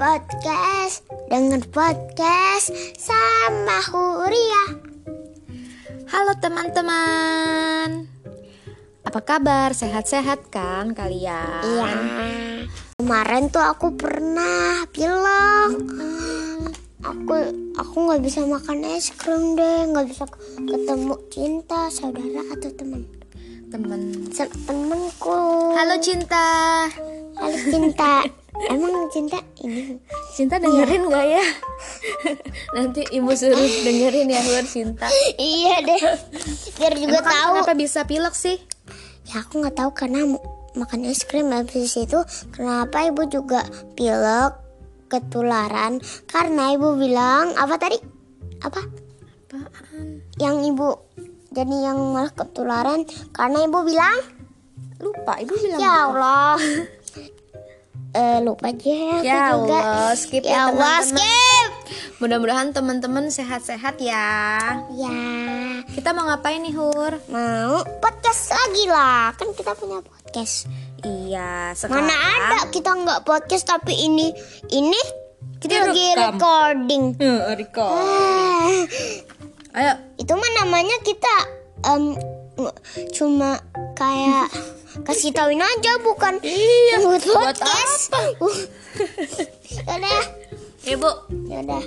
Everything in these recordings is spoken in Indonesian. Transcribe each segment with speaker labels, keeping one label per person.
Speaker 1: podcast, denger podcast sama Huria.
Speaker 2: Halo teman-teman Apa kabar? Sehat-sehat kan kalian?
Speaker 1: Iya. Kemarin tuh aku pernah bilang aku aku nggak bisa makan es krim deh, nggak bisa ketemu cinta, saudara atau teman.
Speaker 2: Temen
Speaker 1: Se- Temenku.
Speaker 2: Halo Cinta
Speaker 1: Halo cinta. Emang cinta ini
Speaker 2: Cinta dengerin gak ya? Nanti ibu suruh dengerin ya Hur Cinta
Speaker 1: iya deh. Biar juga
Speaker 2: Emang
Speaker 1: tahu.
Speaker 2: kenapa bisa pilek sih?
Speaker 1: Ya aku nggak tahu karena makan es krim habis itu kenapa ibu juga pilek ketularan karena ibu bilang apa tadi apa
Speaker 2: Apaan?
Speaker 1: yang ibu jadi yang malah ketularan karena ibu bilang
Speaker 2: Lupa, ibu bilang
Speaker 1: ya. Allah eh lupa aja ya aku
Speaker 2: Ya
Speaker 1: juga.
Speaker 2: Allah, skip
Speaker 1: ya
Speaker 2: ya
Speaker 1: Allah
Speaker 2: teman-teman.
Speaker 1: skip.
Speaker 2: Mudah-mudahan teman-teman sehat-sehat ya.
Speaker 1: Ya.
Speaker 2: Kita mau ngapain nih Hur?
Speaker 1: mau podcast lagi lah. Kan kita punya podcast.
Speaker 2: Iya, sekarang
Speaker 1: Mana ada kita nggak podcast tapi ini ini kita lagi
Speaker 2: Direkam.
Speaker 1: recording.
Speaker 2: Eh, record.
Speaker 1: Ah,
Speaker 2: Ayo,
Speaker 1: itu mah namanya kita nge- cuma kayak kasih tauin aja bukan?
Speaker 2: Iya,
Speaker 1: buat
Speaker 2: buat
Speaker 1: podcast. Yaudah,
Speaker 2: Ibu
Speaker 1: yaudah.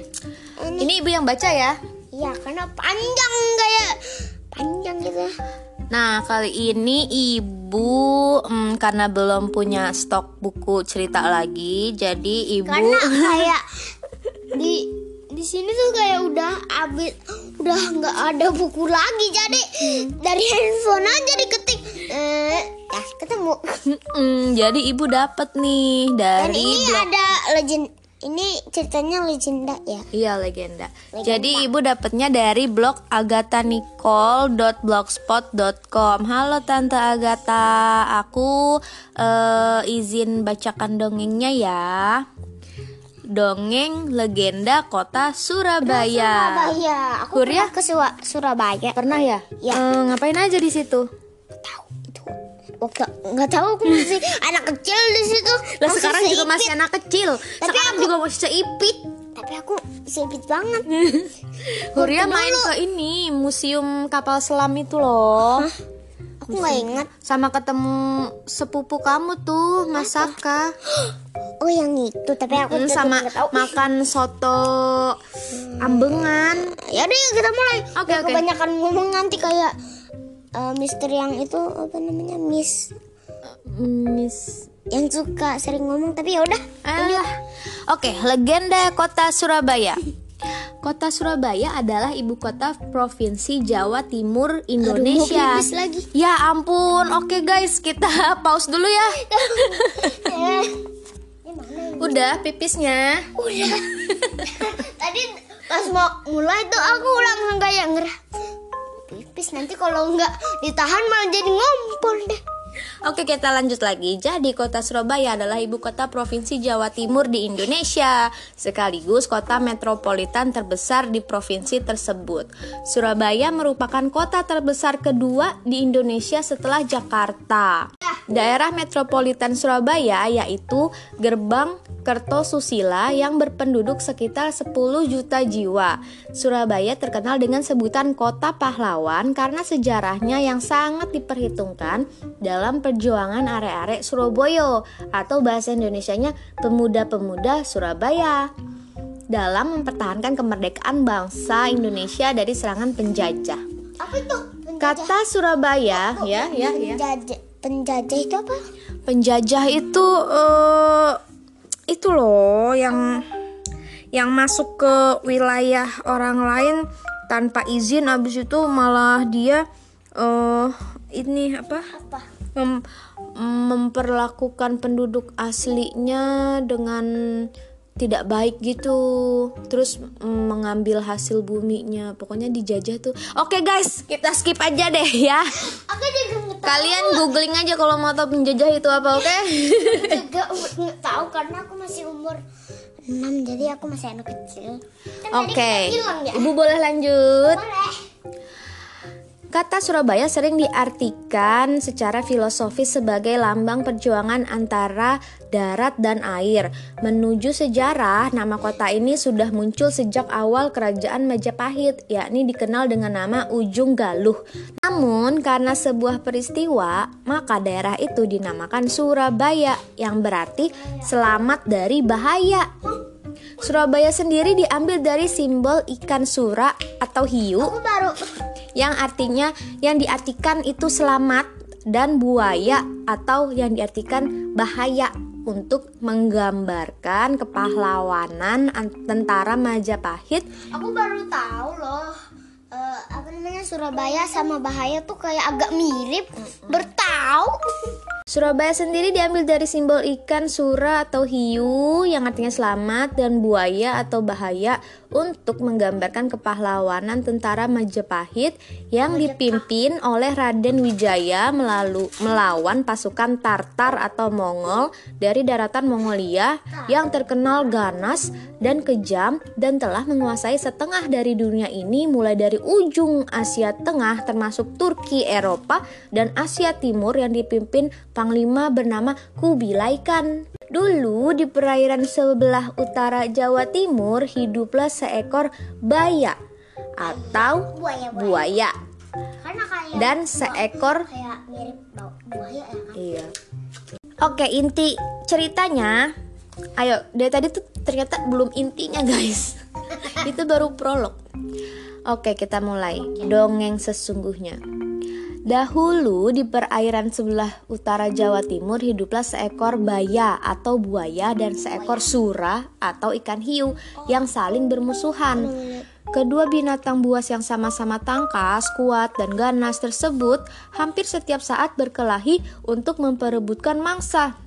Speaker 1: Ini
Speaker 2: Ini ibu yang baca ya?
Speaker 1: Ya karena panjang kayak panjang gitu.
Speaker 2: Nah, kali ini ibu mm, karena belum punya stok buku cerita lagi, jadi ibu
Speaker 1: Karena kayak di di sini tuh kayak udah abis udah nggak ada buku lagi jadi dari handphone aja diketik. Eh ya ketemu
Speaker 2: Mm, jadi ibu dapat nih
Speaker 1: dan
Speaker 2: dari
Speaker 1: ini
Speaker 2: blog
Speaker 1: ada legend ini ceritanya legenda ya
Speaker 2: Iya legenda. Jadi ibu dapatnya dari blog agatanicole.blogspot.com. Halo Tante Agatha, aku eh, izin bacakan dongengnya ya. Dongeng legenda kota Surabaya.
Speaker 1: Surabaya aku
Speaker 2: ya?
Speaker 1: pernah ke Surabaya
Speaker 2: Pernah ya?
Speaker 1: Ya.
Speaker 2: Eh, ngapain aja di situ?
Speaker 1: Oke, nggak tahu aku masih anak kecil di situ
Speaker 2: Lah
Speaker 1: Masih
Speaker 2: sekarang juga
Speaker 1: seipit.
Speaker 2: masih anak kecil.
Speaker 1: Tapi
Speaker 2: sekarang
Speaker 1: aku-
Speaker 2: juga masih seipit.
Speaker 1: tapi aku sipit banget
Speaker 2: Huria main ke ini museum kapal selam itu loh.
Speaker 1: aku nggak ingat
Speaker 2: Sama ketemu sepupu kamu tuh, Masaka.
Speaker 1: oh yang itu tapi aku
Speaker 2: Mm,
Speaker 1: tetap
Speaker 2: sama makan soto ambengan.
Speaker 1: Ya udah kita mulai.
Speaker 2: Oke,
Speaker 1: Biar
Speaker 2: oke.
Speaker 1: Kebanyakan ngomong nanti kayak eh, Mister yang itu apa namanya Miss
Speaker 2: Miss
Speaker 1: yang suka sering ngomong tapi ya udah.
Speaker 2: Alah. Oke, legenda kota Surabaya. Kota Surabaya adalah ibu kota provinsi Jawa Timur Indonesia.
Speaker 1: pipis lagi.
Speaker 2: Ya ampun. Oke guys, kita pause dulu ya. Udah pipisnya.
Speaker 1: Udah. Tadi pas mau mulai tuh aku langsung kayak ngerah. Pipis nanti kalau nggak ditahan malah jadi ngompol deh.
Speaker 2: Oke kita lanjut lagi. Jadi kota Surabaya adalah ibu kota provinsi Jawa Timur di Indonesia Sekaligus kota metropolitan terbesar di provinsi tersebut. Surabaya merupakan kota terbesar kedua di Indonesia setelah Jakarta Daerah metropolitan Surabaya yaitu Gerbang Kertosusila yang berpenduduk sekitar 10 juta jiwa Surabaya terkenal dengan sebutan kota pahlawan karena sejarahnya yang sangat diperhitungkan dalam perjuangan arek-arek Surabaya atau bahasa Indonesianya pemuda-pemuda Surabaya dalam mempertahankan kemerdekaan bangsa Indonesia dari serangan penjajah.
Speaker 1: Apa itu?
Speaker 2: Kata Surabaya, ya, ya, ya.
Speaker 1: Penjajah, penjajah itu apa?
Speaker 2: Penjajah itu eh, itu loh yang yang masuk ke wilayah orang lain tanpa izin abis itu malah dia eh ini apa
Speaker 1: Apa?
Speaker 2: mem- memperlakukan penduduk aslinya dengan tidak baik gitu terus mm, mengambil hasil buminya pokoknya dijajah tuh oke guys kita skip aja deh ya
Speaker 1: Aku juga tahu.
Speaker 2: kalian googling aja kalau mau tahu penjajah itu apa oke
Speaker 1: juga nggak tahu karena aku masih umur 6 jadi aku masih anak kecil. Kan
Speaker 2: oke
Speaker 1: bilang ya.
Speaker 2: ibu boleh lanjut
Speaker 1: Boleh.
Speaker 2: Kata Surabaya sering diartikan secara filosofis sebagai lambang perjuangan antara darat dan air. Menuju sejarah, nama kota ini sudah muncul sejak awal kerajaan Majapahit, yakni dikenal dengan nama Ujung Galuh. Namun, karena sebuah peristiwa, maka daerah itu dinamakan Surabaya, yang berarti selamat dari bahaya. Surabaya sendiri diambil dari simbol ikan sura atau hiu
Speaker 1: Aku baru
Speaker 2: yang artinya yang diartikan itu selamat dan buaya atau yang diartikan bahaya untuk menggambarkan kepahlawanan an- tentara Majapahit
Speaker 1: aku baru tahu loh. Eh, apa namanya Surabaya sama bahaya tuh kayak agak mirip.
Speaker 2: Surabaya sendiri diambil dari simbol ikan sura atau hiu yang artinya selamat dan buaya atau bahaya untuk menggambarkan kepahlawanan tentara Majapahit yang dipimpin oleh Raden Wijaya melalu, melawan pasukan Tartar atau Mongol dari daratan Mongolia yang terkenal ganas dan kejam dan telah menguasai setengah dari dunia ini mulai dari ujung Asia Tengah termasuk Turki, Eropa, dan Asia Timur yang dipimpin Panglima bernama Kubilai Khan. Dulu di perairan sebelah utara Jawa Timur hiduplah seekor baya atau
Speaker 1: Buaya, buaya.
Speaker 2: dan seekor
Speaker 1: kayak mirip bau buaya ya kan.
Speaker 2: Iya. Oke, inti ceritanya Ayo, dari tadi tuh ternyata belum intinya, guys. Itu baru prolog. Oke, kita mulai. Dongeng sesungguhnya. Dahulu di perairan sebelah utara Jawa Timur hiduplah seekor baya atau buaya dan seekor sura atau ikan hiu yang saling bermusuhan. Kedua binatang buas yang sama-sama tangkas, kuat, dan ganas tersebut hampir setiap saat berkelahi untuk memperebutkan mangsa.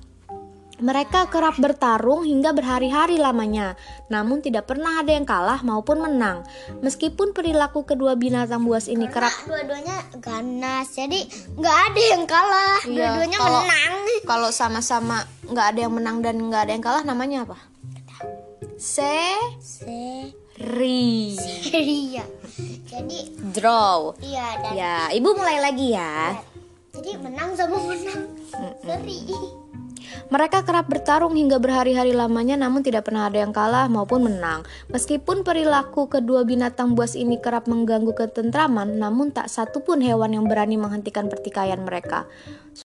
Speaker 2: Mereka kerap bertarung hingga berhari-hari lamanya, namun tidak pernah ada yang kalah maupun menang. Meskipun perilaku kedua binatang buas ini kerap
Speaker 1: dua-duanya ganas, jadi nggak ada yang kalah.
Speaker 2: Iya,
Speaker 1: Dua-duanya
Speaker 2: kalau-
Speaker 1: menang.
Speaker 2: Kalau sama-sama nggak ada yang menang dan nggak ada yang kalah, namanya apa? Seri.
Speaker 1: Iya. Jadi
Speaker 2: Draw.
Speaker 1: iya dan
Speaker 2: Ya, ibu mulai lagi ya.
Speaker 1: jadi menang sama menang. Seri.
Speaker 2: Mereka kerap bertarung hingga berhari-hari lamanya namun tidak pernah ada yang kalah maupun menang. Meskipun perilaku kedua binatang buas ini kerap mengganggu ketentraman, namun tak satu pun hewan yang berani menghentikan pertikaian mereka.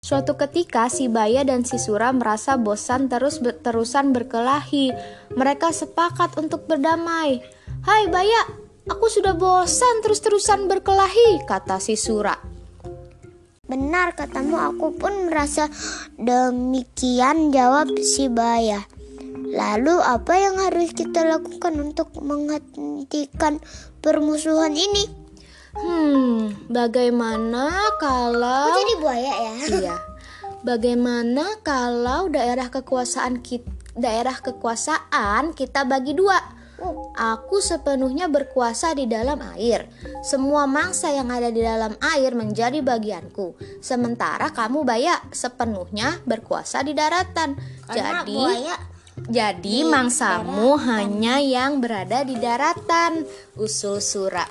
Speaker 2: Suatu ketika si Baya dan si Sura merasa bosan terus terusan berkelahi. Mereka sepakat untuk berdamai. "Hai Baya, aku sudah bosan terus-terusan berkelahi," kata si Sura.
Speaker 1: Benar katamu, aku pun merasa demikian jawab si Baya. Lalu apa yang harus kita lakukan untuk menghentikan permusuhan ini?
Speaker 2: Hmm, bagaimana kalau
Speaker 1: Jadi buaya ya?
Speaker 2: Iya. Bagaimana kalau daerah kekuasaan kita, daerah kekuasaan kita bagi dua? Aku sepenuhnya berkuasa di dalam air. Semua mangsa yang ada di dalam air menjadi bagianku. Sementara kamu Baya sepenuhnya berkuasa di daratan.
Speaker 1: karena
Speaker 2: Jadi
Speaker 1: buaya
Speaker 2: jadi mangsamu hanya yang berada di daratan. Usul Sura.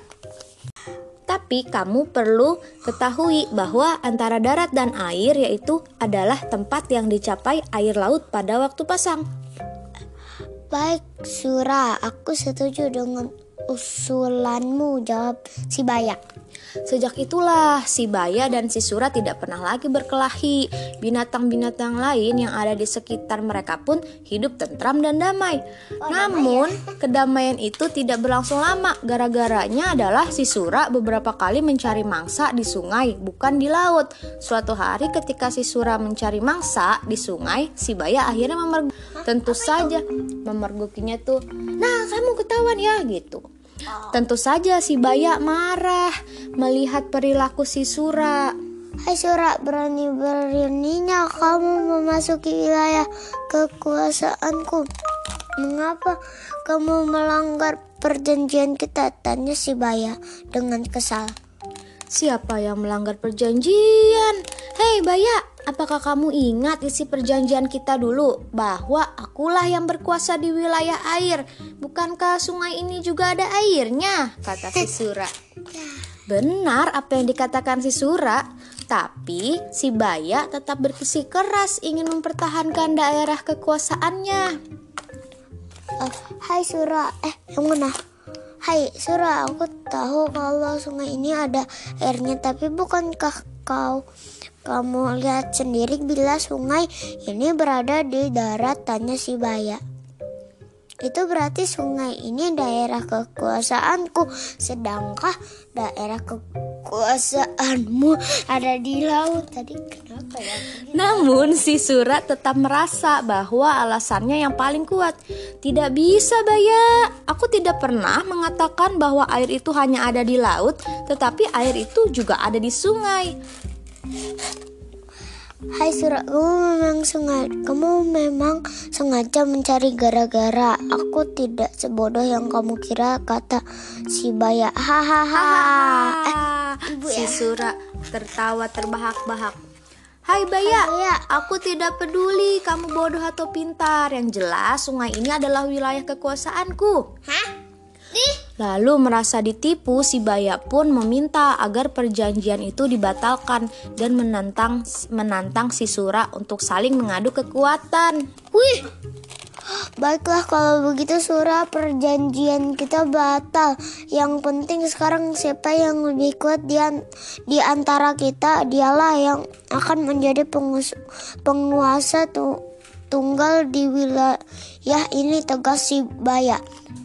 Speaker 2: Tapi kamu perlu ketahui bahwa antara darat dan air yaitu adalah tempat yang dicapai air laut pada waktu pasang.
Speaker 1: Baik, Sura, aku setuju dengan usulanmu, jawab si Baya.
Speaker 2: Sejak itulah si Baya dan si Sura tidak pernah lagi berkelahi. Binatang-binatang lain yang ada di sekitar mereka pun hidup tentram dan damai. Namun, kedamaian itu tidak berlangsung lama. Gara-garanya adalah si Sura beberapa kali mencari mangsa di sungai, bukan di laut. Suatu hari ketika si Sura mencari mangsa di sungai, si Baya akhirnya memerg tentu saja memergokinya tuh. Nah, kamu ketahuan ya gitu. Tentu saja si Baya marah melihat perilaku si Sura.
Speaker 1: Hai Sura, berani-beraninya kamu memasuki wilayah kekuasaanku. Mengapa kamu melanggar perjanjian kita? Tanya si Baya dengan kesal.
Speaker 2: Siapa yang melanggar perjanjian? Hei Baya, apakah kamu ingat isi perjanjian kita dulu bahwa akulah yang berkuasa di wilayah air? Bukankah sungai ini juga ada airnya? Kata si Sura. Benar apa yang dikatakan si Sura, tapi si Baya tetap bersikeras ingin mempertahankan daerah kekuasaannya.
Speaker 1: Uh, hai Sura, eh yang mana? Hai Sura, aku tahu kalau sungai ini ada airnya, tapi bukankah kau kamu lihat sendiri bila sungai ini berada di darat? Tanya si Baya. Itu berarti sungai ini daerah kekuasaanku, sedangkan daerah kekuasaanmu ada di laut. Tadi kenapa ya?
Speaker 2: Namun si Surat tetap merasa bahwa alasannya yang paling kuat. Tidak bisa, Baya. Aku tidak pernah mengatakan bahwa air itu hanya ada di laut, tetapi air itu juga ada di sungai.
Speaker 1: Hai surat, kamu memang sengaja, kamu memang sengaja mencari gara-gara. Aku tidak sebodoh yang kamu kira, kata si Baya. Hahaha.
Speaker 2: Eh, Ibu si ya? Sura tertawa terbahak-bahak. Hai Baya,
Speaker 1: Baya,
Speaker 2: aku tidak peduli kamu bodoh atau pintar. Yang jelas sungai ini adalah wilayah kekuasaanku.
Speaker 1: Hah?
Speaker 2: Lalu merasa ditipu, si Baya pun meminta agar perjanjian itu dibatalkan dan menantang menantang si Sura untuk saling mengadu kekuatan.
Speaker 1: Wih, Baiklah kalau begitu Sura perjanjian kita batal. Yang penting sekarang siapa yang lebih kuat di, an di antara kita dialah yang akan menjadi penguasa tu tunggal di wilayah ini tegas si Baya.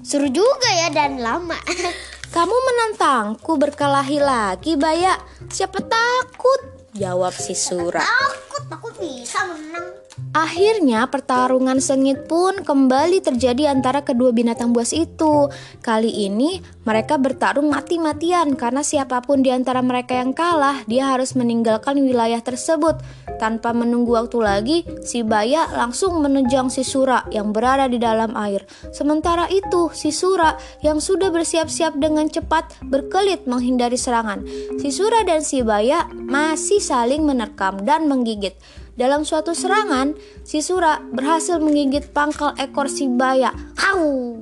Speaker 1: Seru juga ya dan lama.
Speaker 2: Kamu menantangku berkelahi lagi, Baya. Siapa takut? Jawab si Sura.
Speaker 1: Takut, aku bisa menang.
Speaker 2: Akhirnya pertarungan sengit pun kembali terjadi antara kedua binatang buas itu. Kali ini mereka bertarung mati-matian karena siapa pun di antara mereka yang kalah, dia harus meninggalkan wilayah tersebut. Tanpa menunggu waktu lagi, si Baya langsung menejang si Sura yang berada di dalam air. Sementara itu, si Sura yang sudah bersiap-siap dengan cepat berkelit menghindari serangan. Si Sura dan si Baya masih saling menerkam dan menggigit. Dalam suatu serangan, si Sura berhasil menggigit pangkal ekor si Baya. Hau!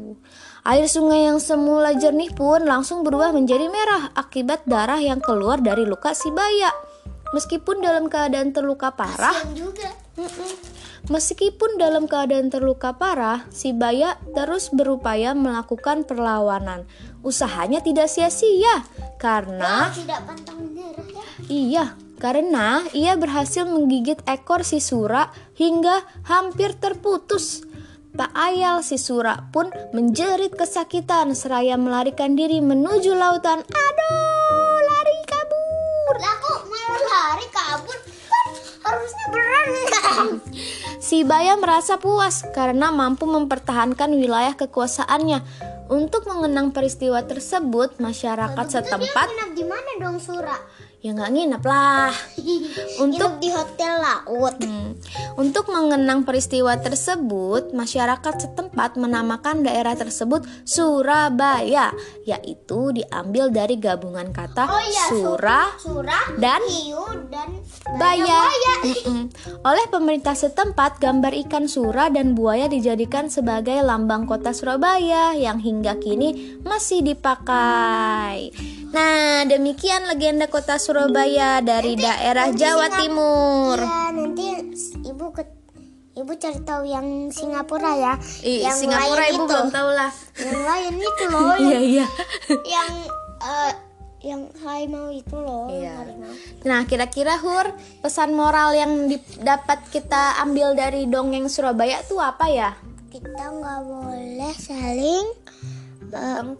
Speaker 2: Air sungai yang semula jernih pun langsung berubah menjadi merah akibat darah yang keluar dari luka si Baya. Meskipun dalam keadaan terluka parah, Meskipun dalam keadaan terluka parah, si Baya terus berupaya melakukan perlawanan. Usahanya tidak sia-sia karena
Speaker 1: tidak pantang menyerah ya.
Speaker 2: Iya, karena ia berhasil menggigit ekor si Sura hingga hampir terputus. Tak ayal si Sura pun menjerit kesakitan seraya melarikan diri menuju lautan. Aduh, lari kabur.
Speaker 1: Laku malah lari kabur. Kan harusnya berenang.
Speaker 2: Si Baya merasa puas karena mampu mempertahankan wilayah kekuasaannya. Untuk mengenang peristiwa tersebut, masyarakat setempat.
Speaker 1: di mana dong Sura?
Speaker 2: Ya nggak nginep lah.
Speaker 1: Untuk di hotel laut. Hmm,
Speaker 2: untuk mengenang peristiwa tersebut masyarakat setempat menamakan daerah tersebut Surabaya yaitu diambil dari gabungan kata
Speaker 1: oh, iya,
Speaker 2: Sura,
Speaker 1: Sura
Speaker 2: dan,
Speaker 1: Hiu, dan
Speaker 2: Baya, oleh pemerintah setempat gambar ikan Sura dan buaya dijadikan sebagai lambang kota Surabaya yang hingga kini masih dipakai Nah, demikian legenda kota Surabaya dari nanti, daerah nanti Jawa Singap Timur.
Speaker 1: Ya, nanti ibu ke Ibu cari tahu yang Singapura ya.
Speaker 2: I, yang Singapura ibu itu. belum tahu lah.
Speaker 1: Yang lain itu loh.
Speaker 2: Iya iya.
Speaker 1: Yang uh, yang harimau itu loh.
Speaker 2: Iya. Nah, kira-kira Hur pesan moral yang dapat kita ambil dari dongeng Surabaya tuh apa ya?
Speaker 1: Kita nggak boleh saling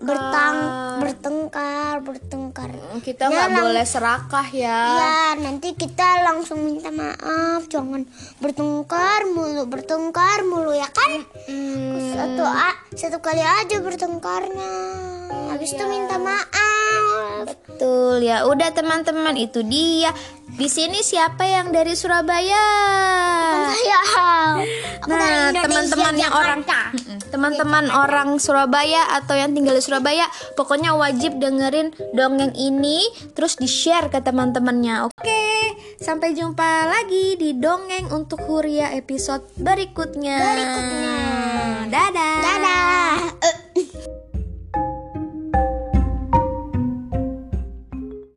Speaker 1: bertang bertengkar bertengkar.
Speaker 2: Hmm, kita nggak ya, boleh serakah ya.
Speaker 1: Ya nanti kita langsung minta maaf. Jangan bertengkar mulu bertengkar mulu ya kan? Hmm. satu satu kali aja bertengkarnya. Habis itu minta maaf.
Speaker 2: Betul ya. Udah teman-teman itu dia di sini siapa yang dari Surabaya?
Speaker 1: Saya.
Speaker 2: Nah, teman-teman yang orang teman-teman orang Surabaya atau yang tinggal di Surabaya, pokoknya wajib dengerin dongeng ini terus di-share ke teman-temannya. Oke, sampai jumpa lagi di dongeng untuk Huria episode berikutnya.
Speaker 1: Berikutnya.
Speaker 2: Dadah.
Speaker 1: Dadah.